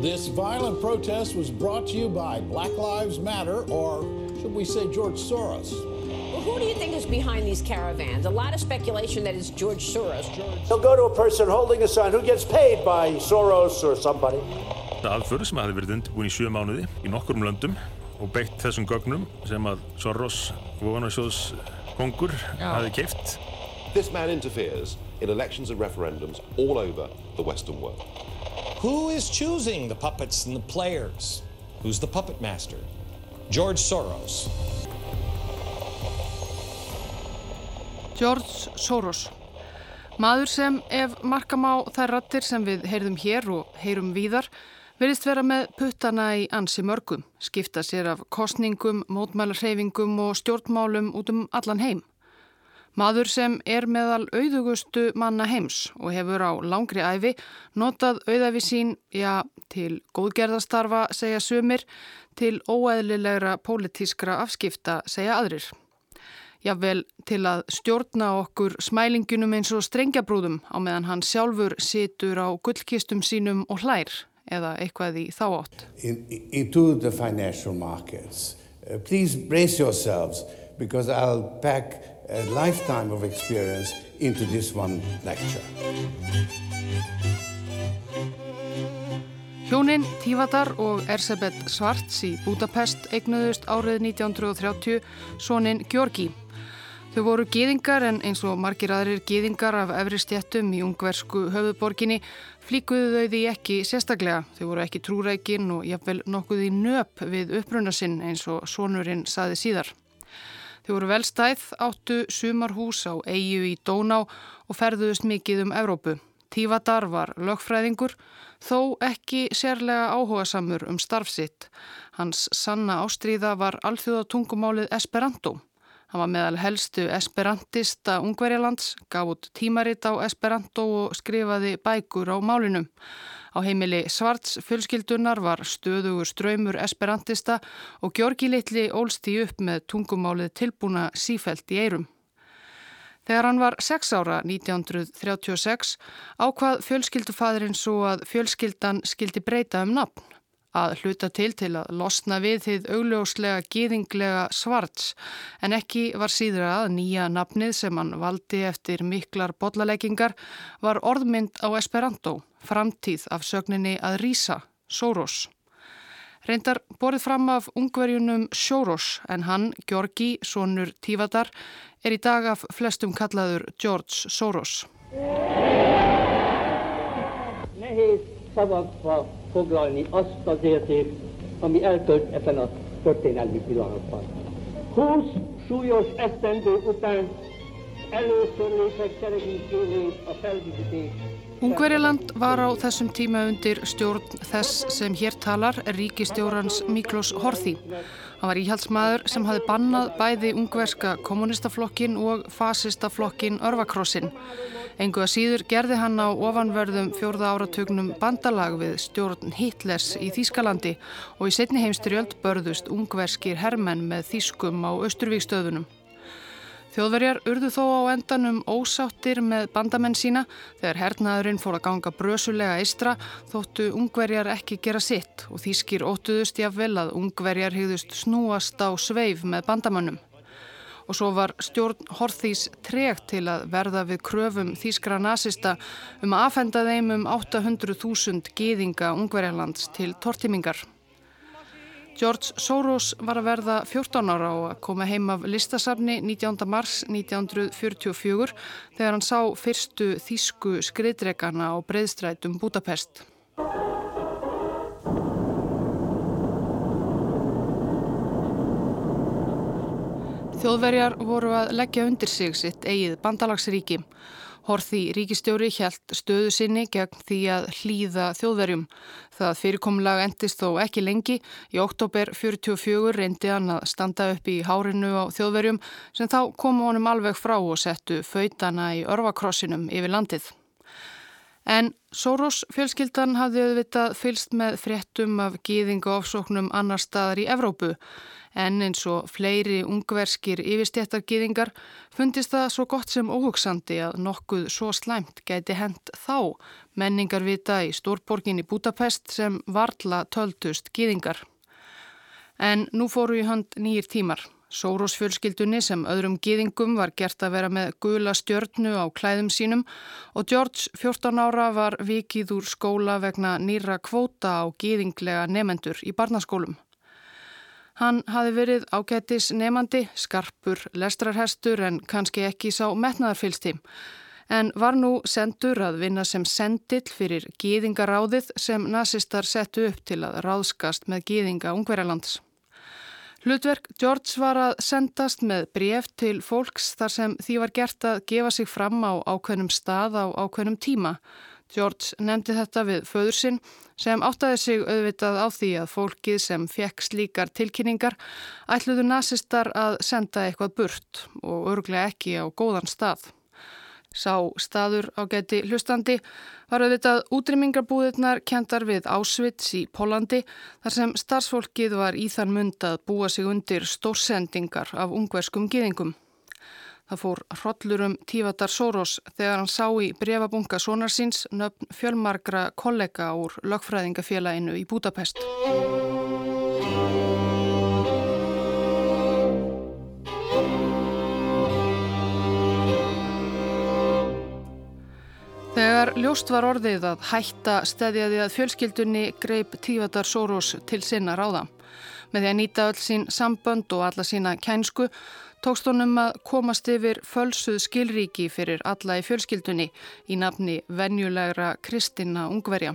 This violent protest was brought to you by Black Lives Matter, or should we say George Soros? Well, who do you think is behind these caravans? A lot of speculation that it's George Soros. They'll go to a person holding a sign who gets paid by Soros or somebody. Aðför sem hafi verið undirbúin í sjö mánuði í nokkurum löndum og beitt þessum gögnum sem að Soros voganasjóðs kongur hafi keift. This man interferes in elections and referendums all over the Western world. Who is choosing the puppets and the players? Who's the puppet master? George Soros. George Soros. Maður sem ef markam á þær rattir sem við heyrðum hér og heyrum víðar verðist vera með puttana í ansi mörgum, skipta sér af kostningum, mótmælarheyfingum og stjórnmálum út um allan heim. Maður sem er meðal auðugustu manna heims og hefur á langri æfi notað auðafi sín, já, til góðgerðastarfa, segja sumir, til óæðlilegra pólitískra afskipta, segja aðrir. Jável til að stjórna okkur smælingunum eins og strengjabrúðum á meðan hann sjálfur situr á gullkistum sínum og hlær eða eitthvað í þá átt. In, into the financial markets. Uh, please brace yourselves because I'll pack a lifetime of experience into this one lecture. Hjónin Tívatar og Ersebet Svarts í Budapest eignuðust árið 1930 sónin Georgi. Þau voru gýðingar en eins og margir aðrir gýðingar af efri stjættum í ungversku höfuborginni flíkuðu þau því ekki sérstaklega. Þau voru ekki trúrækin og jafnvel nokkuð í nöp við uppruna sinn eins og sonurinn saði síðar. Þau voru velstæð, áttu sumarhús á eigu í Dóná og ferðuðust mikið um Evrópu. Tívatar var lögfræðingur, þó ekki sérlega áhugasamur um starfsitt. Hans sanna ástríða var alþjóða tungumálið Esperanto. Hann var meðal helstu esperantista Ungverjalands, gaf út tímarit á Esperanto og skrifaði bækur á málinu. Á heimili Svarts fullskildunar var stöðugur ströymur esperantista og Georgi Littli ólst í upp með tungumálið tilbúna sífælt í eirum. Þegar hann var 6 ára 1936 ákvað fjölskyldufadurinn svo að fjölskyldan skildi breyta um nafn að hluta til til að losna við þið augljóslega gýðinglega svarts en ekki var síður að nýja nafnið sem hann valdi eftir miklar bollaleggingar var orðmynd á Esperanto, framtíð af sögninni að rýsa, Soros. Reyndar borið fram af ungverjunum Soros en hann, Georgi, sonur Tívatar, er í dag af flestum kallaður George Soros. Nehéz szavakba foglalni azt az értést, ami eltölt ebben a történelmi pillanatban. Húsz súlyos esztendő után először lépek kerekintélés a felvidítés. Ungverjaland var á þessum tíma undir stjórn þess sem hér talar ríkistjórans Miklós Horthi. Hann var íhaldsmaður sem hafi bannað bæði ungverska kommunistaflokkin og fasistaflokkin Örvakrossin. Engu að síður gerði hann á ofanverðum fjórða áratugnum bandalag við stjórn Hitlers í Þýskalandi og í setni heimstyrjöld börðust ungverskir hermenn með þýskum á Östurvíkstöðunum. Þjóðverjar urðu þó á endanum ósáttir með bandamenn sína þegar hernaðurinn fór að ganga brösulega eistra þóttu ungverjar ekki gera sitt og þýskir óttuðust jáfnvel að ungverjar hegðust snúast á sveif með bandamannum. Og svo var stjórn Horþís tregt til að verða við kröfum þýskra nazista um að afhenda þeim um 800.000 gýðinga ungverjarlands til tortimingar. George Soros var að verða 14 ára og að koma heim af listasafni 19. mars 1944 þegar hann sá fyrstu þýsku skriðdregana á breyðstrætum Budapest. Þjóðverjar voru að leggja undir sig sitt eigið bandalagsríki. Horði ríkistjóri hjælt stöðu sinni gegn því að hlýða þjóðverjum. Það fyrirkomlag endist þó ekki lengi. Í oktober 44 reyndi hann að standa upp í hárinu á þjóðverjum sem þá komu honum alveg frá og settu fautana í örvakrossinum yfir landið. En Soros fjölskyldan hafði auðvitað fylst með fréttum af gýðinga ofsóknum annar staðar í Evrópu en eins og fleiri ungverskir yfirstjættargiðingar fundist það svo gott sem óhugsandi að nokkuð svo slæmt gæti hent þá menningarvita í stórborgin í Budapest sem varla töldust giðingar. En nú fóru í hand nýjir tímar. Sóros fjölskyldunni sem öðrum giðingum var gert að vera með gula stjörnu á klæðum sínum og George 14 ára var vikið úr skóla vegna nýra kvóta á giðinglega nefendur í barnaskólum. Hann hafi verið ágættis nefandi, skarpur, lestrarhestur en kannski ekki sá metnaðarfylsti. En var nú sendur að vinna sem sendill fyrir gýðingaráðið sem nazistar settu upp til að ráðskast með gýðinga ungverjalands. Hlutverk George var að sendast með bref til fólks þar sem því var gert að gefa sig fram á ákveðnum stað á ákveðnum tíma. George nefndi þetta við föður sinn sem áttaði sig auðvitað á því að fólkið sem fekk slíkar tilkynningar ætluðu nazistar að senda eitthvað burt og örglega ekki á góðan stað. Sá staður á geti hlustandi var auðvitað útrymmingarbúðirnar kendar við Ásvits í Pólandi þar sem starfsfólkið var í þann mund að búa sig undir stórsendingar af ungverskum giðingum. Það fór hrollurum Tívatar Soros þegar hann sá í brefabunga sonarsins nöfn fjölmargra kollega úr lögfræðingafélaginu í Budapest. Þegar ljóst var orðið að hætta stedjaði að fjölskyldunni greip Tívatar Soros til sinna ráða. Með því að nýta öll sín sambönd og alla sína kænsku tókst honum að komast yfir fölsuð skilríki fyrir alla í fjölskyldunni í nafni venjulegra Kristina Ungverja.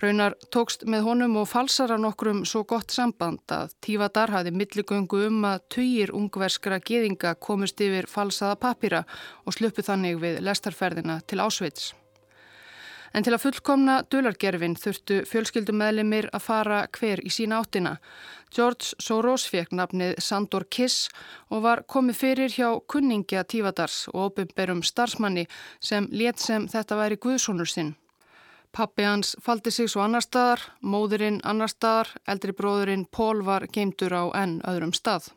Raunar tókst með honum og falsara nokkrum svo gott samband að Tífadar hafi milligöngu um að töyir ungverskra geðinga komist yfir falsaða papýra og sluppu þannig við lestarferðina til Ásveits. En til að fullkomna dulargerfin þurftu fjölskyldumæðlimir að fara hver í sína áttina. George Soros fekk nafnið Sandor Kiss og var komið fyrir hjá kunningja Tífadars og ofinberum starfsmanni sem let sem þetta væri Guðsónur sinn. Pappi hans faldi sig svo annar staðar, móðurinn annar staðar, eldri bróðurinn Pól var geimtur á enn öðrum stað.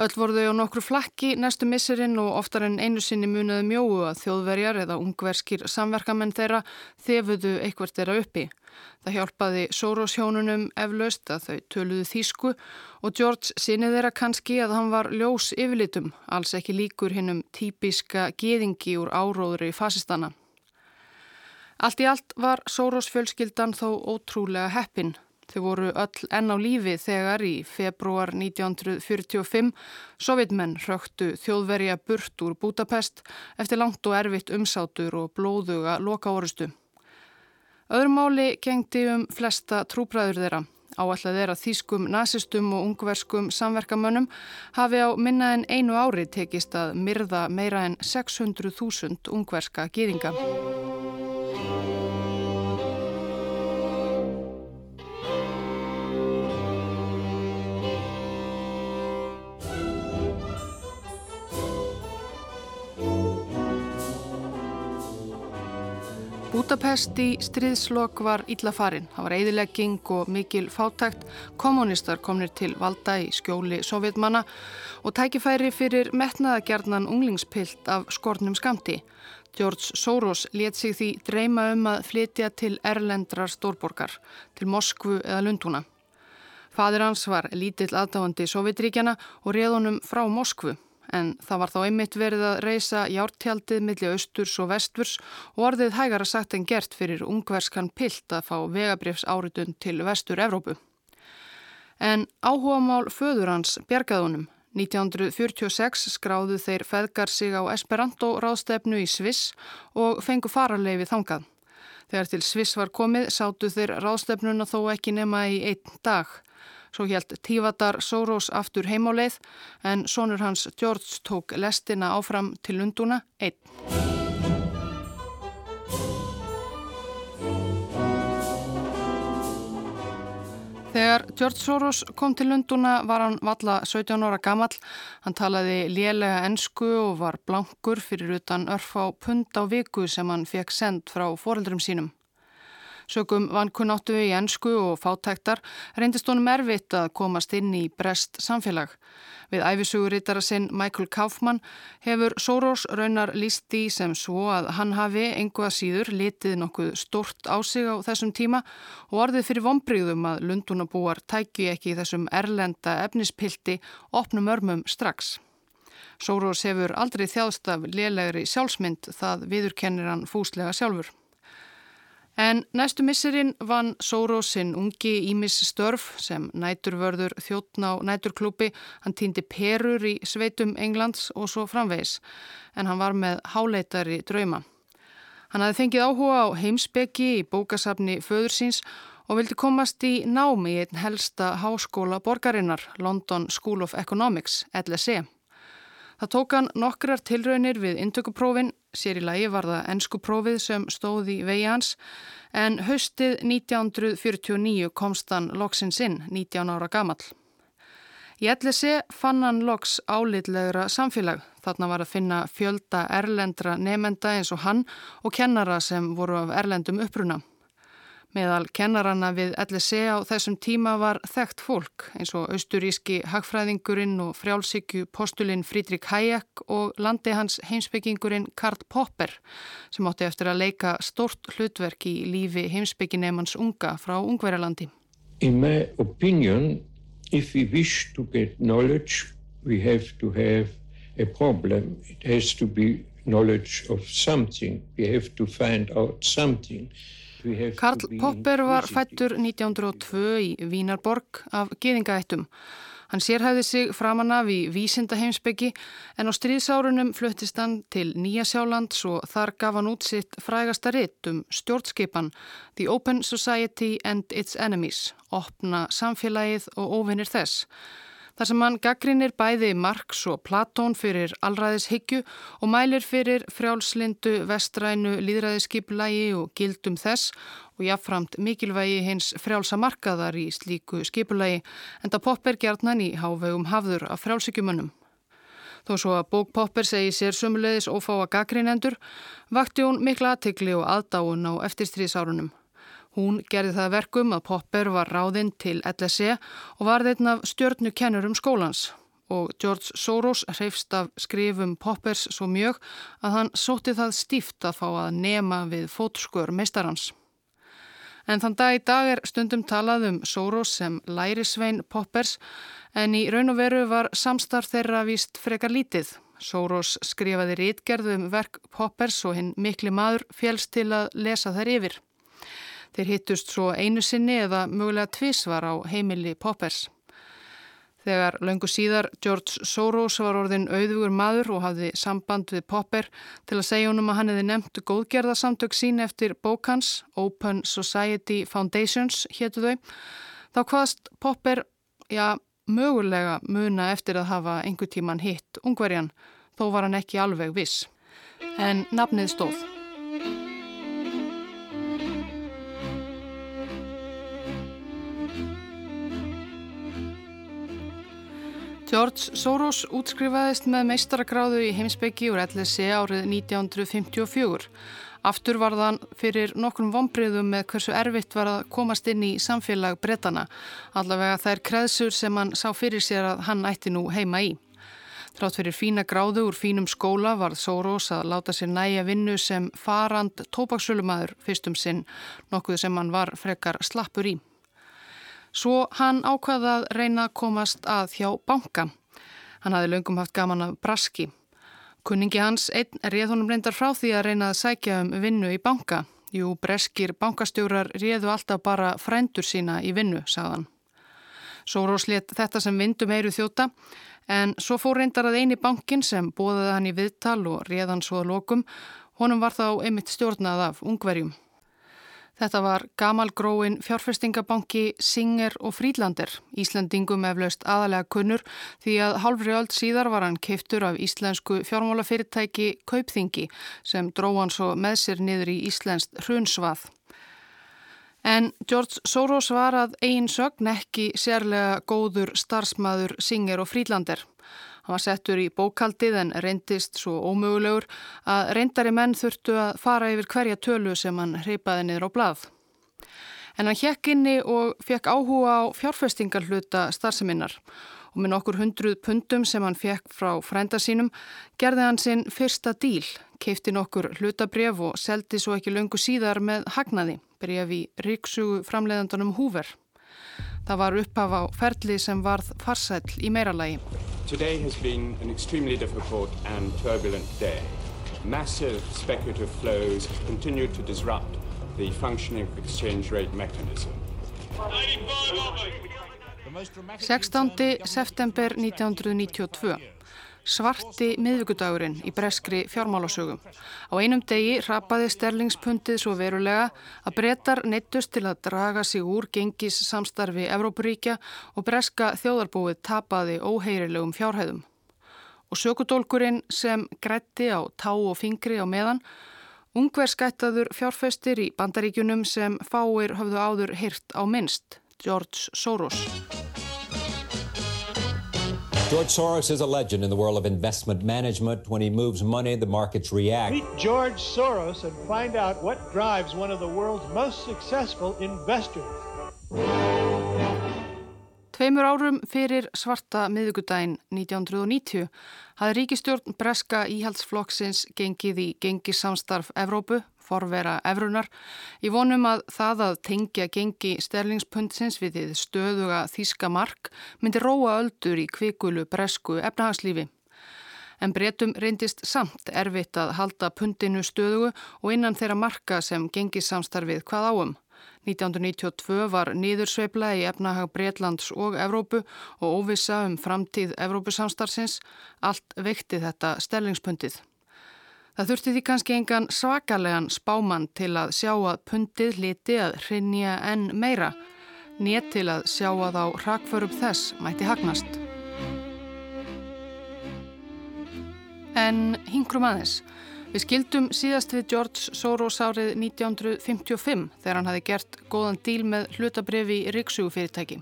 Öll voru þau á nokkru flakki næstu missurinn og oftar en einu sinni muniðu mjóu að þjóðverjar eða ungverskir samverkamenn þeirra þefuðu eitthvert þeirra uppi. Það hjálpaði Soros hjónunum eflaust að þau töluðu þýsku og George sinni þeirra kannski að hann var ljós yfirlitum, alls ekki líkur hinnum típiska geðingi úr áróðri í fasistana. Allt í allt var Soros fjölskyldan þó ótrúlega heppin. Þau voru öll enn á lífi þegar í februar 1945 sovjetmenn röktu þjóðverja burt úr Budapest eftir langt og erfitt umsátur og blóðuga loka orustu. Öðrum máli gengdi um flesta trúbræður þeirra. Áallega þeirra þýskum nazistum og ungverskum samverkamönnum hafi á minna en einu ári tekist að myrða meira en 600.000 ungverska gýðinga. Budapest í stríðslokk var illa farin. Það var eðilegging og mikil fátækt. Kommunistar komnir til valda í skjóli sovjetmanna og tækifæri fyrir metnaðagjarnan unglingspilt af skornum skamti. George Soros let sig því dreyma um að flytja til erlendrar stórborgar, til Moskvu eða Lunduna. Fadir hans var lítill aðdáandi Sovjetríkjana og réðunum frá Moskvu en það var þá einmitt verið að reysa jártjaldið millir austurs og vestvurs og orðið hægara sagt en gert fyrir ungverskan pilt að fá vegabrifs áritun til vestur Evrópu. En áhugamál föður hans bjargaðunum. 1946 skráðu þeir feðgar sig á Esperanto ráðstefnu í Sviss og fengu fararleifi þangað. Þegar til Sviss var komið sátu þeir ráðstefnuna þó ekki nema í einn dag. Svo helt Tívatar Sórós aftur heimáleið en sonur hans George tók lestina áfram til Lunduna einn. Þegar George Soros kom til Lunduna var hann valla 17 ára gammal. Hann talaði lélega ennsku og var blankur fyrir utan örf á pund á viku sem hann fekk sendt frá foreldrum sínum. Sökum vankunáttu í ennsku og fátæktar reyndist honum erfitt að komast inn í brest samfélag. Við æfisugurittara sinn Michael Kaufman hefur Soros raunar líst í sem svo að hann hafi einhvað síður litið nokkuð stort á sig á þessum tíma og orðið fyrir vonbríðum að Lundunabúar tæki ekki þessum erlenda efnispilti opnum örmum strax. Soros hefur aldrei þjáðst af lélegri sjálfsmynd það viðurkennir hann fúslega sjálfur. En næstu misserinn vann Sórosinn ungi Ímis Störf sem næturvörður þjóttn á næturklúpi. Hann týndi perur í sveitum Englands og svo framvegis en hann var með háleitari drauma. Hann hafði fengið áhuga á heimsbyggi í bókasafni föðursins og vildi komast í námi í einn helsta háskóla borgarinnar, London School of Economics, LSE. Það tók hann nokkrar tilraunir við intökuprófin, sér í lagi var það ennskuprófið sem stóði í vegi hans, en haustið 1949 komst hann loksins inn, 19 ára gamall. Í LSE fann hann loks álitlegra samfélag. Þarna var að finna fjölda erlendra nefenda eins og hann og kennara sem voru af erlendum uppruna. Meðal kennaranna við LSE á þessum tíma var þekkt fólk eins og austuríski hagfræðingurinn og frjálsíkju postulinn Frídrik Hayek og landi hans heimsbyggingurinn Karl Popper sem átti eftir að leika stort hlutverk í lífi heimsbygginemans unga frá Ungverjalandi. In my opinion, if we wish to get knowledge, we have to have a problem. It has to be knowledge of something. We have to find out something. Karl Popper var fættur 1902 í Vínarborg af geðingaættum. Hann sérhæði sig framann af í vísindaheimsbyggi en á stríðsárunum fluttist hann til Nýjasjálands og þar gaf hann út sitt frægasta ritt um stjórnskipan The Open Society and Its Enemies, opna samfélagið og óvinnir þess. Þar sem hann gaggrinir bæði Marx og Platón fyrir allræðishyggju og mælir fyrir frjálslindu, vestrænu, líðræðiskiplægi og gildum þess og jáfnframt mikilvægi hins frjálsa markaðar í slíku skipulægi en það Popper gjarnan í hávegum hafður af frjálsíkjumönnum. Þó svo að bók Popper segi sér sumulegis ófáa gaggrinendur, vakti hún mikla aðtikli og aðdáun á eftirstríðsárunum. Hún gerði það verkum að Popper var ráðinn til LSE og var þeinn af stjörnukennurum skólans og George Soros hreifst af skrifum Poppers svo mjög að hann sótti það stíft að fá að nema við fótskör meistarhans. En þann dag í dag er stundum talað um Soros sem lærisvein Poppers en í raun og veru var samstarf þeirra víst frekar lítið. Soros skrifaði rítgerðum verk Poppers og hinn mikli maður félst til að lesa þær yfir. Þeir hittust svo einu sinni eða mögulega tvísvar á heimili Poppers. Þegar löngu síðar George Soros var orðin auðvugur maður og hafði samband við Popper til að segja honum að hann hefði nefnt góðgerðarsamtök sín eftir bókans Open Society Foundations héttu þau, þá hvaðst Popper, já, mögulega muna eftir að hafa einhver tíman hitt ungverjan, þó var hann ekki alveg viss. En nafnið stóð. George Soros útskrifaðist með meistaragráðu í heimsbyggi úr LSE árið 1954. Aftur var þann fyrir nokkrum vonbriðum með hversu erfitt var að komast inn í samfélag brettana, allavega þær kreðsur sem hann sá fyrir sér að hann ætti nú heima í. Trátt fyrir fína gráðu úr fínum skóla var Soros að láta sér næja vinnu sem farand tópaksölumæður fyrstum sinn, nokkuð sem hann var frekar slappur í. Svo hann ákvaða að reyna að komast að hjá banka. Hann hafði löngum haft gaman af braski. Kunningi hans einn réð honum reyndar frá því að reyna að sækja um vinnu í banka. Jú, breskir bankastjórar réðu alltaf bara frændur sína í vinnu, sagðan. Sórós let þetta sem vindum eiru þjóta en svo fór reyndar að eini bankin sem bóðaði hann í viðtal og réð hann svo að lokum. Honum var þá einmitt stjórnað af ungverjum. Þetta var gamalgróin fjárfestingabanki Singer og Frídlander, Íslandingum eflaust aðalega kunnur því að halvri öll síðar var hann keiftur af íslensku fjármálafyrirtæki Kaupþingi sem dró hann svo með sér niður í íslenskt hrunsvað. En George Soros var að eigin sögn ekki sérlega góður starfsmæður Singer og Frídlander. Hann var settur í bókaldið en reyndist svo ómögulegur að reyndari menn þurftu að fara yfir hverja tölu sem hann hreipaði niður á blað. En hann hjekk inni og fekk áhuga á fjárfestingarhluta starfseminnar og með nokkur hundruð pundum sem hann fekk frá frænda sínum gerði hann sinn fyrsta díl, keipti nokkur hlutabref og seldi svo ekki löngu síðar með hagnaði bref í ríksugu framleiðandunum Húver. Það var upphaf á ferli sem varð farsæll í meiralagi. Today has been an extremely difficult and turbulent day. Massive speculative flows have continued to disrupt the functioning exchange rate mechanism. 16. september 1992 svarti miðvíkudagurinn í breskri fjármálasögu. Á einum degi rapaði sterlingspundið svo verulega að brettar neittust til að draga sig úr gengis samstarfi Evrópuríkja og breska þjóðarbúið tapaði óheyrilegum fjárhæðum. Og sökudólkurinn sem grætti á tá og fingri á meðan, ungverskættaður fjárfestir í bandaríkunum sem fáir höfðu áður hirt á minnst, George Soros. George Soros is a legend in the world of investment management. When he moves money, the markets react. Meet George Soros and find out what drives one of the world's most successful investors. Tveimur árum fyrir svarta miðugudaginn 1990 hafði ríkistjórn Breska íhaldsflokksins gengið í gengisamstarf Evrópu forvera efrunar í vonum að það að tengja gengi sterlingspundsins við þið stöðuga þíska mark myndi róa öldur í kvikulu bresku efnahagslífi. En breytum reyndist samt erfitt að halda pundinu stöðugu og innan þeirra marka sem gengisamstarfið hvað áum. 1992 var nýðursveifla í efnahag Breitlands og Evrópu og óvisa um framtíð Evrópusamstarfsins. Allt vekti þetta stellingspundið. Það þurfti því kannski engan svakalegan spáman til að sjá að pundið liti að hrinja enn meira, nétt til að sjá að á rakförum þess mætti hagnast. En hingrum aðeins. Við skildum síðast við George Soros árið 1955 þegar hann hafi gert góðan díl með hlutabrifi í ríksugufyrirtæki.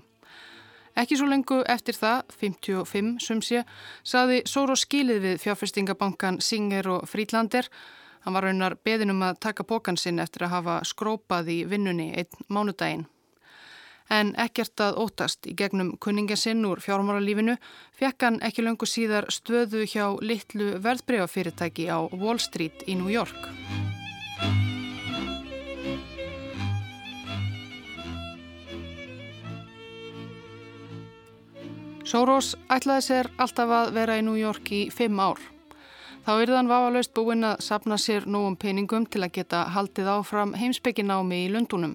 Ekki svo lengu eftir það, 55 sum sé, saði Sóró skilið við fjárfestingabankan Singer og Frídlander. Hann var raunar beðinum að taka bókan sinn eftir að hafa skrópað í vinnunni einn mánudaginn. En ekkert að ótast í gegnum kunningasinn úr fjármáralífinu fekk hann ekki lengu síðar stöðu hjá litlu verðbreyfafyrirtæki á Wall Street í New York. Soros ætlaði sér alltaf að vera í New York í fimm ár. Þá yrðan vafalaust búinn að sapna sér nógum peningum til að geta haldið áfram heimsbygginámi í Lundunum.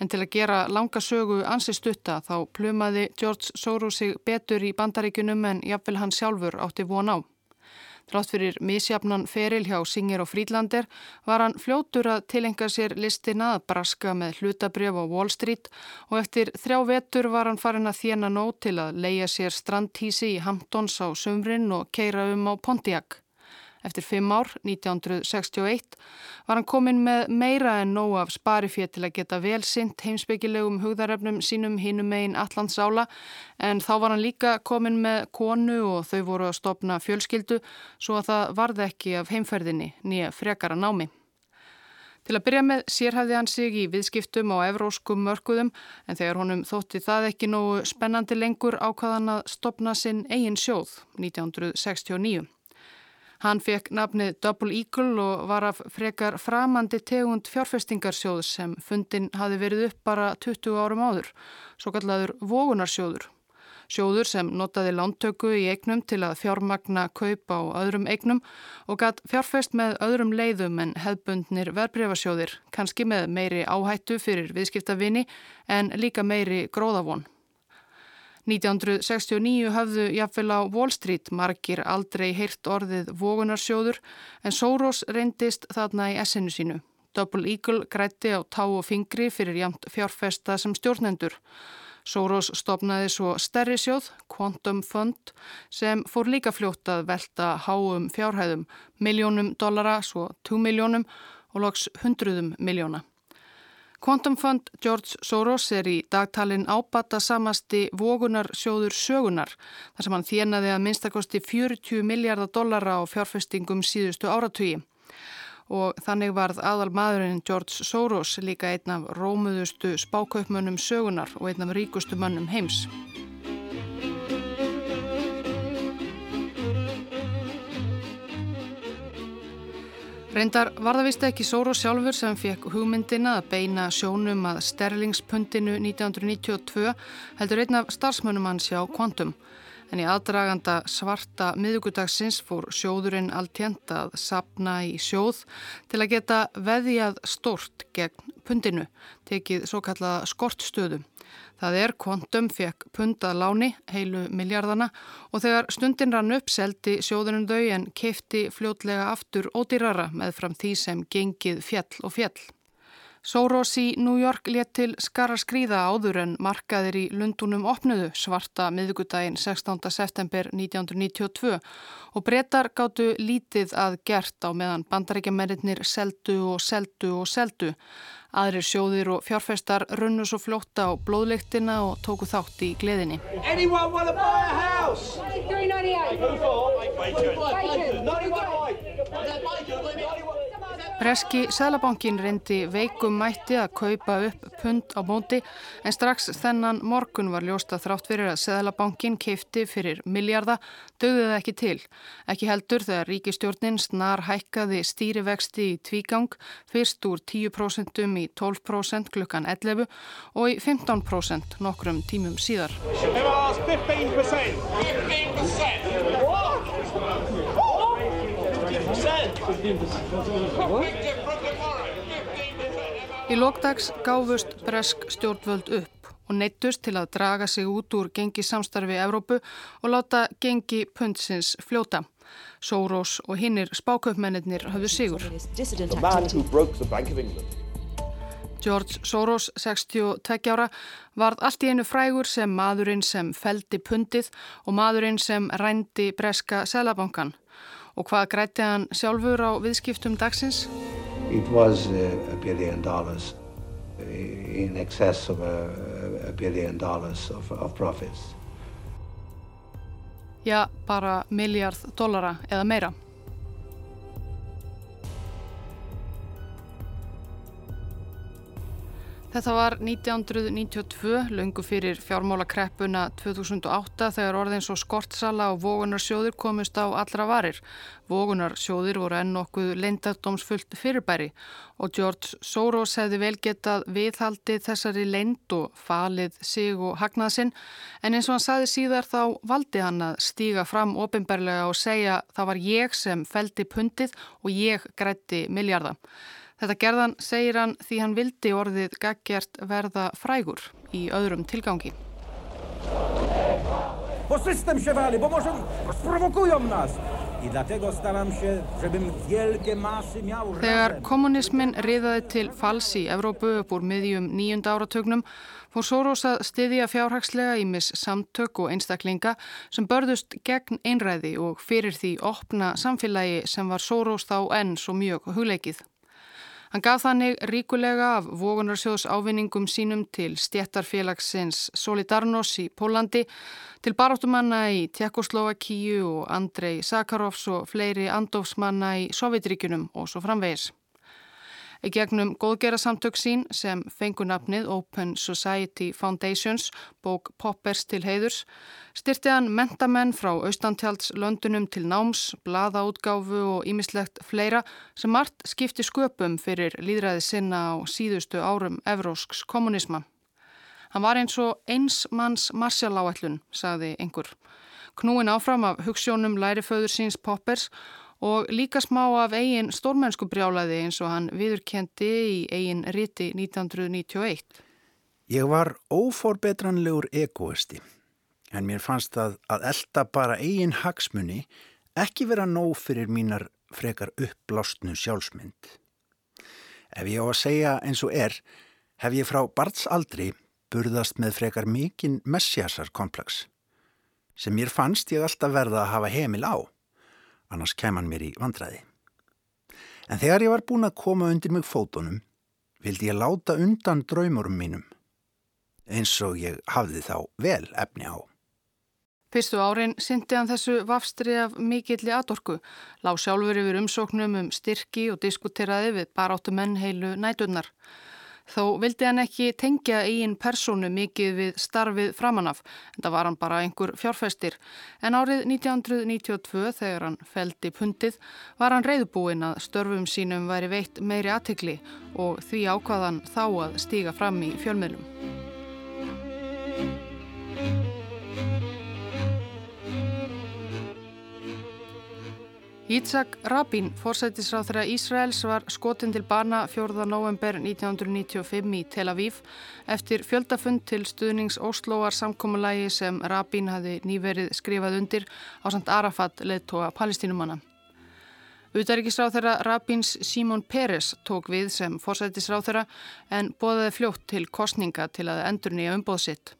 En til að gera langa sögu ansi stutta þá plumaði George Soros sig betur í bandaríkunum en jafnvel hann sjálfur átti von á. Trátt fyrir misjafnan feril hjá Singer og Frídlander var hann fljótur að tilenga sér listina að braska með hlutabrjöf á Wall Street og eftir þrjá vetur var hann farin að þjena nót til að leia sér strandtísi í Hamptons á sömrin og keira um á Pontiac. Eftir fimm ár, 1961, var hann komin með meira en nóg af sparifér til að geta vel sint heimsbyggilegum hugðarefnum sínum hinum megin Allandsála en þá var hann líka komin með konu og þau voru að stopna fjölskyldu svo að það varði ekki af heimferðinni nýja frekara námi. Til að byrja með sérhæfði hann sig í viðskiptum á evróskum mörguðum en þegar honum þótti það ekki nógu spennandi lengur ákvaðan að stopna sinn eigin sjóð 1969. Hann fekk nafnið Double Eagle og var af frekar framandi tegund fjárfestingarsjóð sem fundin hafi verið upp bara 20 árum áður, svo kallaður vogunarsjóður. Sjóður sem notaði lántöku í eignum til að fjármagna kaup á öðrum eignum og gatt fjárfest með öðrum leiðum en hefbundnir verbreyfasjóðir, kannski með meiri áhættu fyrir viðskiptavinni en líka meiri gróðavon. 1969 hafðu jafnvel á Wall Street margir aldrei heyrt orðið vogunarsjóður en Soros reyndist þarna í essinu sínu. Double Eagle grætti á tá og fingri fyrir jamt fjárfesta sem stjórnendur. Soros stopnaði svo stærri sjóð, Quantum Fund, sem fór líka fljótt að velta háum fjárhæðum, miljónum dollara, svo 2 miljónum og loks hundruðum miljóna. Quantum Fund George Soros er í dagtalinn ábata samasti vogunar sjóður sögunar þar sem hann þjenaði að minnstakosti 40 miljardar dollara á fjárfestingum síðustu áratugi. Og þannig varð aðal maðurinn George Soros líka einn af rómuðustu spákaupmönnum sögunar og einn af ríkustu mönnum heims. Reyndar var það vist ekki Sóró sjálfur sem fekk hugmyndina að beina sjónum að sterlingspundinu 1992 heldur einn af starfsmönnum hans hjá Quantum. En í aðdraganda svarta miðugudagsins fór sjóðurinn alltjent að sapna í sjóð til að geta veðjað stort gegn pundinu, tekið svo kallaða skortstöðu. Það er Quantum fekk pundað láni, heilu miljardana og þegar stundin rann upp seldi sjóðunum þau en keifti fljótlega aftur ódýrara með fram því sem gengið fjall og fjall. Soros í New York let til skara skrýða áður en markaðir í Lundunum opnuðu svarta miðugudaginn 16. september 1992 og brettar gáttu lítið að gert á meðan bandarækjamennir seldu og seldu og seldu. Aðrir sjóðir og fjárfestar runnu svo fljótta á blóðleiktina og tóku þátt í gleðinni. Breski Sælabankin reyndi veikum mætti að kaupa upp pund á móti en strax þennan morgun var ljósta þrátt fyrir að Sælabankin keifti fyrir miljarda, dögði það ekki til. Ekki heldur þegar ríkistjórnin snar hækkaði stýrivexti í tvígang, fyrst úr 10% í 12% klukkan 11 og í 15% nokkrum tímum síðar. Í lókdags gáfust bresk stjórnvöld upp og neittust til að draga sig út úr gengi samstarfi Evrópu og láta gengi pundsins fljóta. Sórós og hinnir spáköpmennir hafðu sigur. George Soros, 62 ára, varð allt í einu frægur sem maðurinn sem feldi pundið og maðurinn sem rændi breska selabankan. Og hvað grætti hann sjálfur á viðskiptum dagsins? It was a billion dollars, in excess of a, a billion dollars of, of profits. Já, bara miljard dollara eða meira. Þetta var 1992, lungu fyrir fjármálakreppuna 2008 þegar orðin svo skortsala og vogunarsjóður komist á allra varir. Vogunarsjóðir voru enn okkuð leindardómsfullt fyrirbæri og George Soros hefði vel getað viðhaldið þessari leind og falið sig og hagnað sinn en eins og hann saði síðar þá valdi hann að stíga fram ofinberlega og segja það var ég sem feldi pundið og ég grætti miljarda. Þetta gerðan segir hann því hann vildi orðið gaggjart verða frægur í öðrum tilgangi. Bo system się wali, bo może sprowokują nas. Þegar kommunismin riðaði til fals í Evrópu upp úr miðjum nýjunda áratögnum fór Soros að styðja fjárhagslega í mis samtök og einstaklinga sem börðust gegn einræði og fyrir því opna samfélagi sem var Soros þá enn svo mjög hugleikið. Hann gaf þannig ríkulega af vogunarsjóðs ávinningum sínum til stjættarfélagsins Solidarnos í Pólandi, til baráttumanna í Tjekkoslovakíu og Andrei Sakarovs og fleiri andofsmanna í Sovjetríkunum og svo framvegis. Í gegnum góðgera samtök sín sem fengur nafnið Open Society Foundations, bók Poppers til heiðurs, styrti hann mentamenn frá austantjalds löndunum til náms, blaðaútgáfu og ímislegt fleira sem margt skipti sköpum fyrir líðræði sinna á síðustu árum evrósks kommunisma. Hann var eins og eins manns marsjaláætlun, sagði einhver. Knúin áfram af hugssjónum læriföður síns Poppers og líka smá af eigin stórmennsku brjálaði eins og hann viðurkendi í eigin riti 1991. Ég var óforbetranlegur egoisti en mér fannst það að elda bara eigin hagsmunni ekki vera nóg fyrir mínar frekar uppblásnu sjálfsmynd. Ef ég á að segja eins og er, hef ég frá bartsaldri burðast með frekar mikinn messiasarkomplex sem mér fannst ég alltaf verða að hafa heimil á annars kæman mér í vandræði. En þegar ég var búin að koma undir mig fótonum, vildi ég láta undan draumurum mínum eins og ég hafði þá vel efni á. Fyrstu árin syndi hann þessu vafstri af mikilli aðorku, lág sjálfur yfir umsóknum um styrki og diskuteraði við baráttu menn heilu nætunnar. Þó vildi hann ekki tengja eigin personu mikið við starfið framanaf, en það var hann bara einhver fjárfæstir. En árið 1992 þegar hann feldi pundið var hann reyðbúinn að störfum sínum væri veitt meiri aðtikli og því ákvaðan þá að stíga fram í fjölmiðlum. Ítzak Rabin, fórsættisráð þeirra Ísraels, var skotin til bana 4. november 1995 í Tel Aviv eftir fjöldafund til stuðnings Óslóar samkómulagi sem Rabin hafi nýverið skrifað undir á samt Arafat leðtóa palestínumanna. Utaríkisráð þeirra Rabins Simon Peres tók við sem fórsættisráð þeirra en bóðaði fljótt til kostninga til að endur nýja umbóðsitt.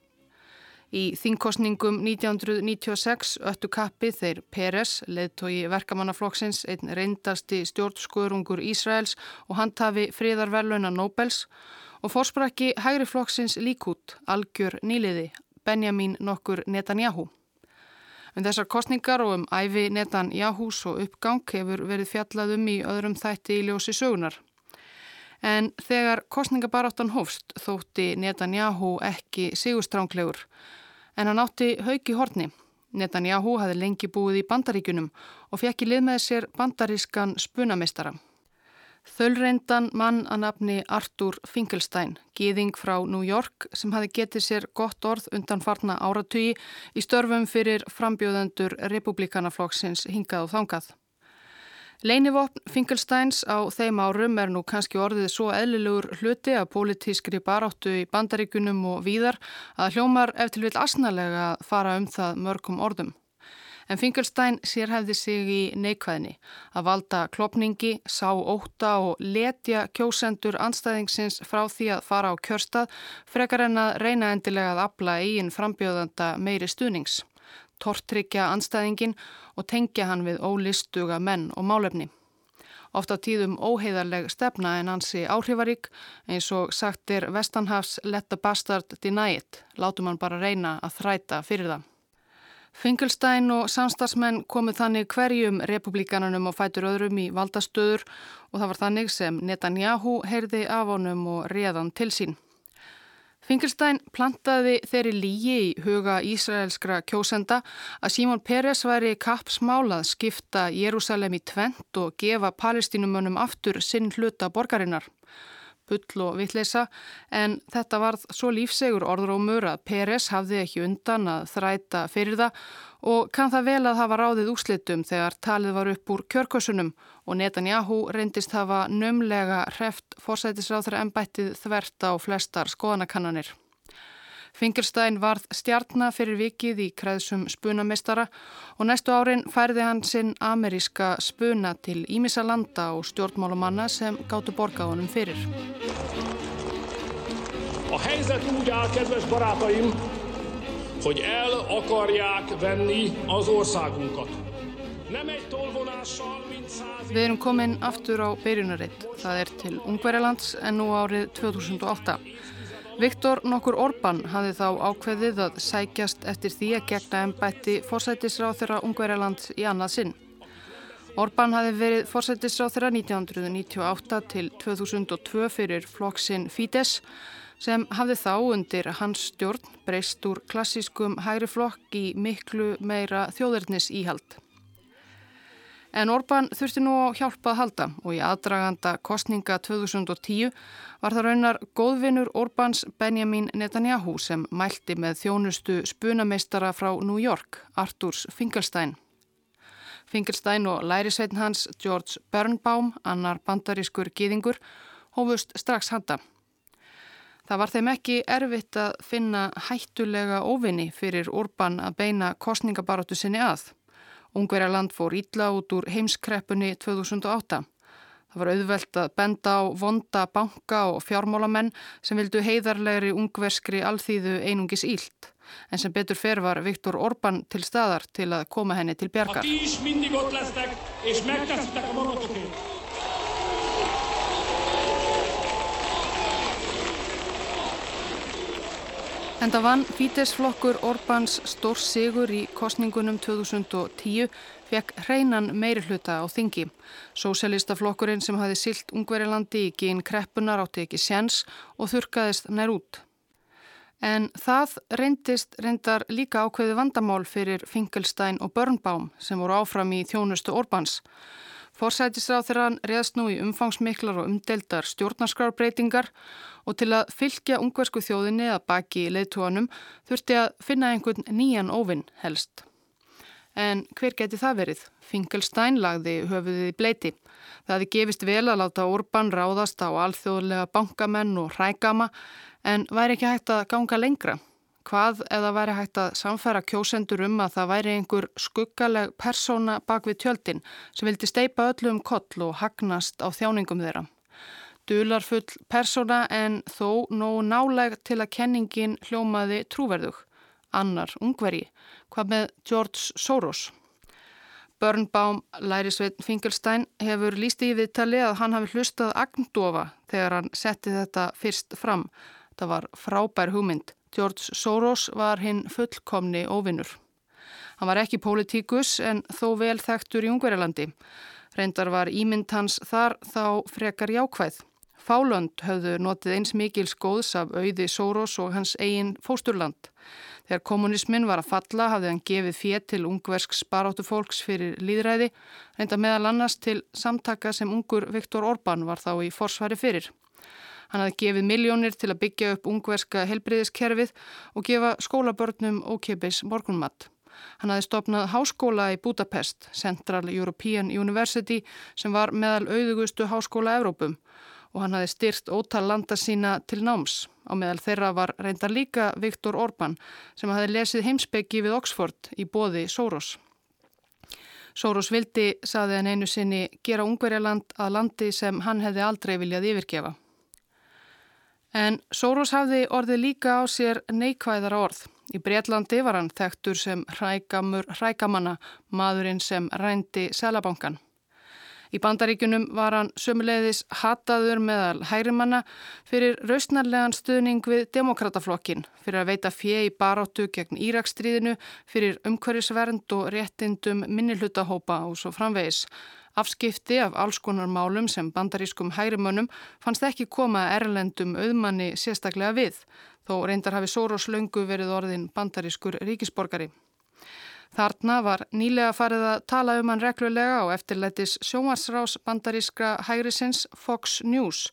Í þingkostningum 1996 öttu kappi þeir Peres, leðtogi verkamannaflokksins, einn reyndasti stjórnskurungur Ísraels og handhafi friðarverlauna Nobels og fórsprakki hægri flokksins líkút, algjör nýliði, Benjamin nokkur Netanyahu. Um þessar kostningar og um æfi Netanyahus og uppgang hefur verið fjallað um í öðrum þætti í ljósi sögunar. En þegar kostningabaráttan hófst þótti Netanyahu ekki sigurstránglegur en hann átti haugi horni. Netanyahu hafði lengi búið í bandaríkunum og fekk í lið með sér bandarískan spunameistara. Þölreindan mann að nafni Artur Finkelstein, gýðing frá New York sem hafi getið sér gott orð undan farna áratugi í störfum fyrir frambjóðendur republikanaflokksins hingað og þangað. Leinivopn Finkelsteins á þeim árum er nú kannski orðið svo eðlilegur hluti að pólitískri baráttu í bandaríkunum og víðar að hljómar eftir vil asnalega að fara um það mörgum orðum. En Finkelstein sérhæfði sig í neikvæðni að valda klopningi, sá óta og letja kjósendur anstæðingsins frá því að fara á kjörstað frekar en að reyna endilega að abla eigin frambjóðanda meiri stuðnings tortryggja anstæðingin og tengja hann við ólistuga menn og málefni. Ofta tíðum óheiðarleg stefna en hansi áhrifarík eins og sagt er Vestanhafs let the bastard deny it, látum hann bara reyna að þræta fyrir það. Finkelstein og samstagsmenn komuð þannig hverjum republikanunum og fætur öðrum í valdastöður og það var þannig sem Netanyahu heyrði af honum og réðan til sín. Finkelstein plantaði þeirri lígi í huga Ísraelskra kjósenda að Símón Peres væri kapsmálað skipta Jérúsalem í tvent og gefa palestínumönnum aftur sinn hluta borgarinnar. Bull og vittleisa en þetta varð svo lífsegur orðrómur að Peres hafði ekki undan að þræta fyrir það og kann það vel að hafa ráðið úslitum þegar talið var upp úr kjörkosunum og Netanyahu reyndist hafa nömlega hreft fórsætisráþra ennbættið þvert á flestar skoðanakannanir. Fingerstein varð stjarnar fyrir vikið í kreðsum spunameistara og næstu árin færði hann sinn ameríska spuna til Ímisa landa og stjórnmálumanna sem gáttu borgáðunum fyrir. A helyzet úgy áll, kedves barátaim, hogy el akarják venni az országunkat. Við erum komin aftur á byrjunaritt. Það er til Ungverjalands en nú árið 2008. Viktor nokkur Orban hafði þá ákveðið að sækjast eftir því að gegna ennbætti fórsættisráð þeirra Ungverjaland í annað sinn. Orban hafði verið fórsættisráð þeirra 1998 til 2002 fyrir flokksinn Fidesz sem hafði þá undir hans stjórn breyst úr klassískum hægri flokk í miklu meira þjóðurnis íhald. En Orban þurfti nú á hjálpa að halda og í aðdraganda kostninga 2010 var það raunar góðvinnur Orbans Benjamin Netanyahu sem mælti með þjónustu spunameistara frá New York, Arturs Finkelstein. Finkelstein og lærisveitin hans George Birnbaum, annar bandarískur gýðingur, hófust strax handa. Það var þeim ekki erfitt að finna hættulega óvinni fyrir Orban að beina kostningabaróttu sinni að. Ungverjarland fór ítla út úr heimskreppunni 2008. Það var auðvelt að benda á vonda banka og fjármálamenn sem vildu heiðarlegri ungverskri alþýðu einungis ílt. En sem betur fer var Viktor Orbán til staðar til að koma henni til bjargar. Enda vann Fítesflokkur Orbáns stór sigur í kostningunum 2010 fekk hreinan meiri hluta á þingi. Sósélistaflokkurinn sem hafi silt ungverilandi í gín kreppunar átti ekki sjens og þurkaðist nær út. En það reyndist reyndar líka ákveði vandamál fyrir Finkelstein og Börnbaum sem voru áfram í þjónustu Orbáns. Forsætisráð þeirra reðst nú í umfangsmiklar og umdeldar stjórnarskrárbreytingar og til að fylgja ungversku þjóðinni að baki í leittóanum þurfti að finna einhvern nýjan óvinn helst. En hver geti það verið? Finkelstein lagði höfuðið í bleiti. Það hefði gefist vel að láta Orban ráðast á alþjóðlega bankamenn og hrækama en væri ekki hægt að ganga lengra. Hvað eða væri hægt að samfæra kjósendur um að það væri einhver skuggaleg persóna bak við tjöldin sem vildi steipa öllu um koll og hagnast á þjáningum þeirra. Dularfull persóna en þó nógu náleg til að kenningin hljómaði trúverðug. Annar ungveri. Hvað með George Soros? Börnbaum Lærisveit Finkelstein hefur líst í viðtali að hann hafi hlustað agndofa þegar hann setti þetta fyrst fram. Það var frábær hugmynd. George Soros var hinn fullkomni óvinnur. Hann var ekki pólitíkus en þó vel þekktur í Ungverilandi. Reyndar var ímynd hans þar þá frekar jákvæð. Fálönd höfðu notið eins mikil skóðs af auði Soros og hans eigin fósturland. Þegar kommunismin var að falla hafði hann gefið fétt til ungversk sparáttu fólks fyrir líðræði, reynda meðal annars til samtaka sem ungur Viktor Orbán var þá í forsvari fyrir. Hann hafði gefið miljónir til að byggja upp ungverska helbriðiskerfið og gefa skólabörnum ókeipis morgunmatt. Hann hafði stopnað háskóla í Budapest, Central European University, sem var meðal auðugustu háskóla Evrópum og hann hafði styrt ótal landa sína til náms. Á meðal þeirra var reyndar líka Viktor Orbán sem hafði lesið heimsbyggi við Oxford í bóði Soros. Soros vildi, saði hann einu sinni, gera Ungverjaland að landi sem hann hefði aldrei viljað yfirgefa. En Soros hafði orðið líka á sér neikvæðara orð. Í Breitlandi var hann þekktur sem hrækamur hrækamanna, maðurinn sem rændi selabankan. Í bandaríkunum var hann sömuleiðis hataður meðal hærimanna fyrir rausnarlegan stuðning við demokrataflokkin, fyrir að veita fjei baróttu gegn Írakstríðinu, fyrir umhverjusvernd og réttindum minnilhutahópa og svo framvegis. Afskipti af alls konar málum sem bandarískum hægrimönnum fannst ekki koma erlendum auðmanni sérstaklega við, þó reyndar hafi Soros löngu verið orðin bandarískur ríkisborgari. Þarna var nýlega farið að tala um hann reglulega á eftirlætis sjómarsrás bandarískra hægrisins Fox News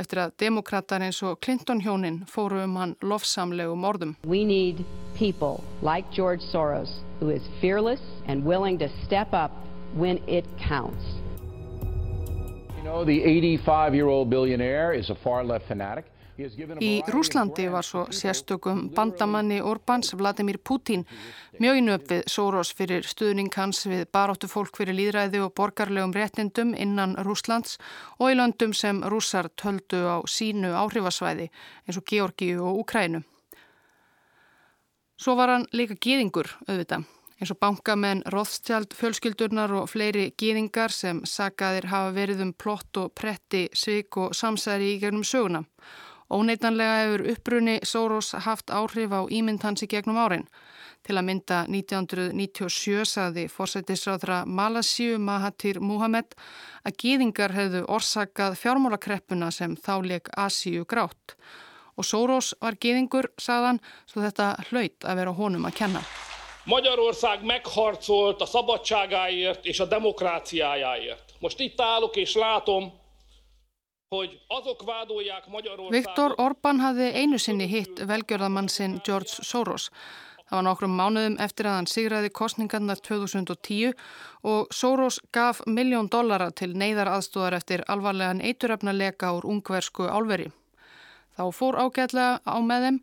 eftir að demokrater eins og Clinton hjónin fóru um hann lofsamlegum orðum. We need people like George Soros who is fearless and willing to step up when it counts. You know, the 85-year-old billionaire is a far-left fanatic. Í Rúslandi var svo sérstökum bandamanni Orbáns Vladimir Putin mjöginu upp við Soros fyrir stuðning hans við baróttu fólk fyrir líðræði og borgarlegum réttindum innan Rúslands og í löndum sem rússar töldu á sínu áhrifasvæði eins og Georgíu og Ukrænu. Svo var hann líka gýðingur auðvitað eins og bankamenn, Rothschild, fjölskyldurnar og fleiri gýðingar sem sagaðir hafa verið um plott og pretti, svik og samsæri í gegnum söguna. Óneitanlega hefur uppbrunni Soros haft áhrif á ímynd hans í gegnum árin. Til að mynda 1997 saði fórsættisráðra Malasíu Mahathir Muhammed að gýðingar hefðu orsakað fjármálakreppuna sem þáleik Asíu grátt. Og Soros var gýðingur, saðan, svo þetta hlaut að vera honum að kenna. Magyarország megharcolt a szabadságáért és a demokráciájáért. Most itt állok és látom, Viktor Orbán hafði einu sinni hitt velgjörðamann sinn George Soros. Það var nokkrum mánuðum eftir að hann sigraði kostningarnar 2010 og Soros gaf miljón dollara til neyðar aðstóðar eftir alvarlegan eituröfnarleika úr ungversku álveri. Þá fór ágætlega á með þeim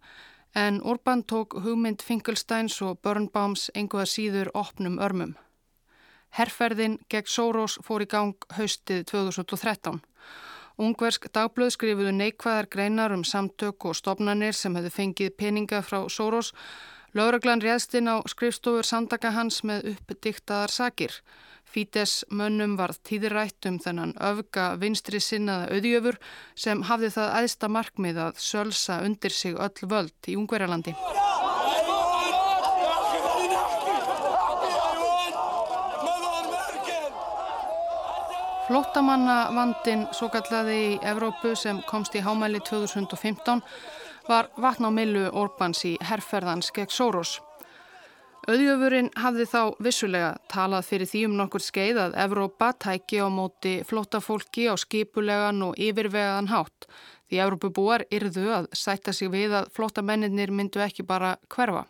en Orbán tók hugmynd Finkelsteins og Börnbaums enguða síður opnum örmum. Herrferðin gegn Soros fór í gang haustið 2013. Ungversk dagblöð skrifuðu neikvæðar greinar um samtök og stopnarnir sem hefðu fengið peninga frá Soros. Lauraglan réðst inn á skrifstofur samtaka hans með uppdiktaðar sakir. Fítes mönnum varð tíðirætt um þennan öfga vinstri sinnaða auðjöfur sem hafði það aðsta markmið að sölsa undir sig öll völd í Ungverjalandi. Flóttamanna vandin svo kallaði í Evrópu sem komst í hámæli 2015 var vatn á millu Orbáns í herrferðans gegn Soros. Auðjöfurinn hafði þá vissulega talað fyrir því um nokkur skeið að Evrópa tæki á móti flótafólki á skipulegan og yfirvegaðan hátt því Evrópubúar yrðu að sætta sig við að flótamennir myndu ekki bara hverfa.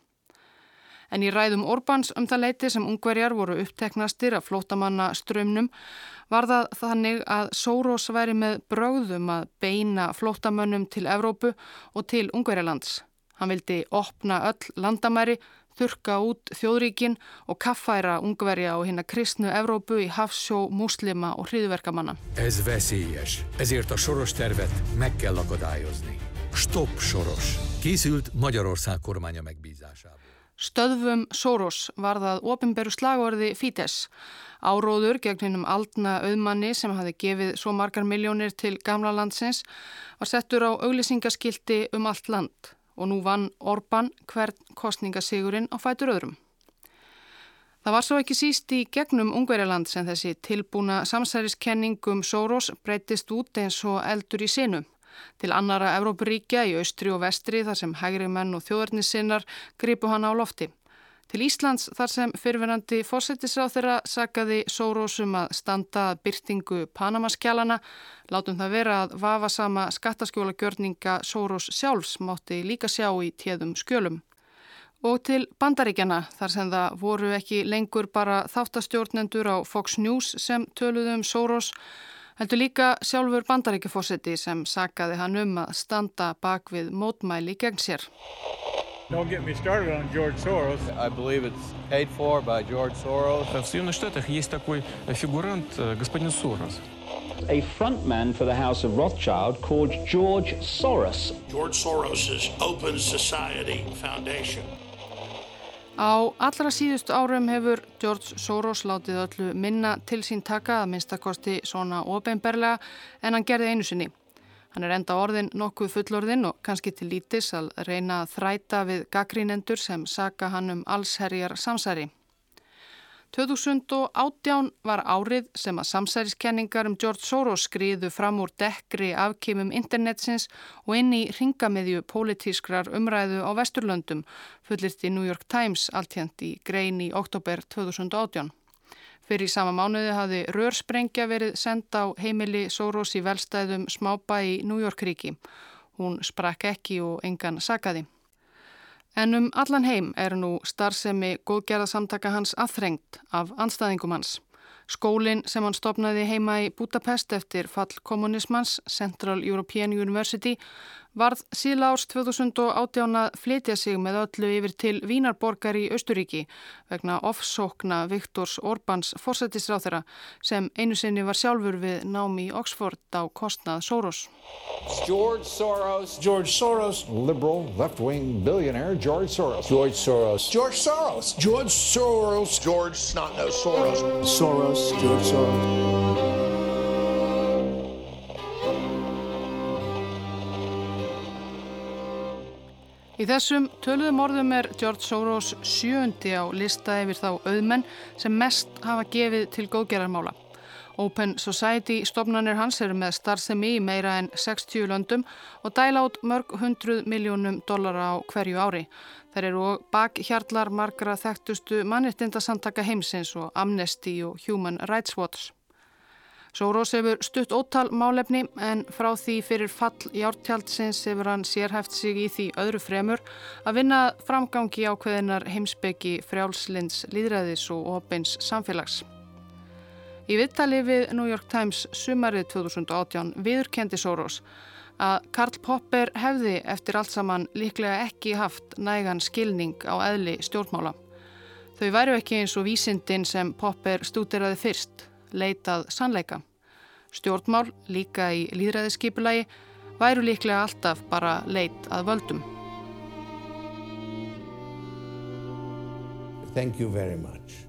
En í ræðum Orbáns um það leiti sem ungverjar voru uppteknastir af flótamanna strömnum var það þannig að Sórós væri með bröðum að beina flótamönnum til Evrópu og til Ungverjalands. Hann vildi opna öll landamæri þurka út þjóðríkin og kaffæra ungverja og hinna kristnu Evrópu í hafsjó, muslima og hriðverkamanna. Ez veszélyes, ezért a soros tervet meg kell akadályozni. Stop soros. Készült Magyarország kormánya megbízásából. Stöðvum Soros var það ofinberu slagorði Fítes. Áróður gegn hennum aldna auðmanni sem hafi gefið svo margar miljónir til gamla landsins var settur á auglýsingaskildi um allt land og nú vann Orban hvern kostningasigurinn á fætur öðrum. Það var svo ekki síst í gegnum Ungverjaland sem þessi tilbúna samsæriskenningum Soros breytist út eins og eldur í sinu. Til annara Evrópuríkja í austri og vestri þar sem hægri menn og þjóðarnissinnar gripu hann á lofti. Til Íslands þar sem fyrirverandi fórsetisráð þeirra sagaði Sórósum að standa byrtingu Panamaskjálana, látum það vera að vafa sama skattaskjóla gjörninga Sórós sjálfs mátti líka sjá í téðum skjölum. Og til bandaríkjana þar sem það voru ekki lengur bara þáttastjórnendur á Fox News sem töluðum um Sórós, heldur líka sjálfur bandaríkjafórseti sem sagaði hann um að standa bak við mótmæli gegn sér. Don't get me started on George Soros. I believe it's paid for by George Soros. В Соединенных Штатах есть такой фигурант, господин Сорос. A frontman for the House of Rothschild called George Soros. George Soros's Open Society Foundation. Á allra síðustu árum hefur George Soros látið öllu minna til sín taka að minnstakosti svona ofinberlega en hann gerði einu sinni. Hann er enda orðin nokkuð fullorðin og kannski til lítis að reyna að þræta við gaggrínendur sem saka hann um allsherjar samsæri. 2018 var árið sem að samsæriskenningar um George Soros skriðu fram úr dekkri afkýmum internetsins og inn í ringamiðju pólitískrar umræðu á Vesturlöndum, fullist í New York Times alltjönd í grein í oktober 2018. Fyrir í sama mánuði hafði rörsprengja verið senda á heimili Soros í velstæðum smábæ í New York ríki. Hún sprakk ekki og engan sakaði. En um allan heim er nú starfsemi góðgerðarsamtaka hans aðþrengt af anstæðingum hans. Skólinn sem hann stopnaði heima í Budapest eftir fall kommunismans, Central European University, varð síðla árs 2018 að flytja sig með öllu yfir til Vínarborgar í Östuríki vegna ofsókna Viktors Orbáns fórsættisráþara sem einu sinni var sjálfur við námi í Oxford á kostnað Soros. George Soros. George Soros. Liberal, left-wing billionaire George Soros. George Soros. George Soros. George Soros. George Snotnose Soros. Soros. George Soros. Í þessum töluðum orðum er George Soros sjöndi á lista yfir þá auðmenn sem mest hafa gefið til góðgerarmála. Open Society stofnanir hans eru með starfsemi í meira en 60 löndum og dæla át mörg hundruð miljónum dollara á hverju ári. Þeir eru og bakhjarlar margra þekktustu mannirtindasamtaka heimsins og Amnesty og Human Rights Watch. Sórós hefur stutt ótal málefni en frá því fyrir fall í ártjaldsins hefur hann sérhæft sig í því öðru fremur að vinna framgangi á hveðinar heimsbyggi frjálslinds, líðræðis og opins samfélags. Í vittali við New York Times sumarið 2018 viðurkendi Sórós að Karl Popper hefði eftir allt saman líklega ekki haft nægan skilning á eðli stjórnmála. Þau væru ekki eins og vísindin sem Popper stúdiraði fyrst leitað sannleika. Stjórnmál, líka í líðræðiskipulagi, væru líklega alltaf bara leit að völdum. Thank you very much.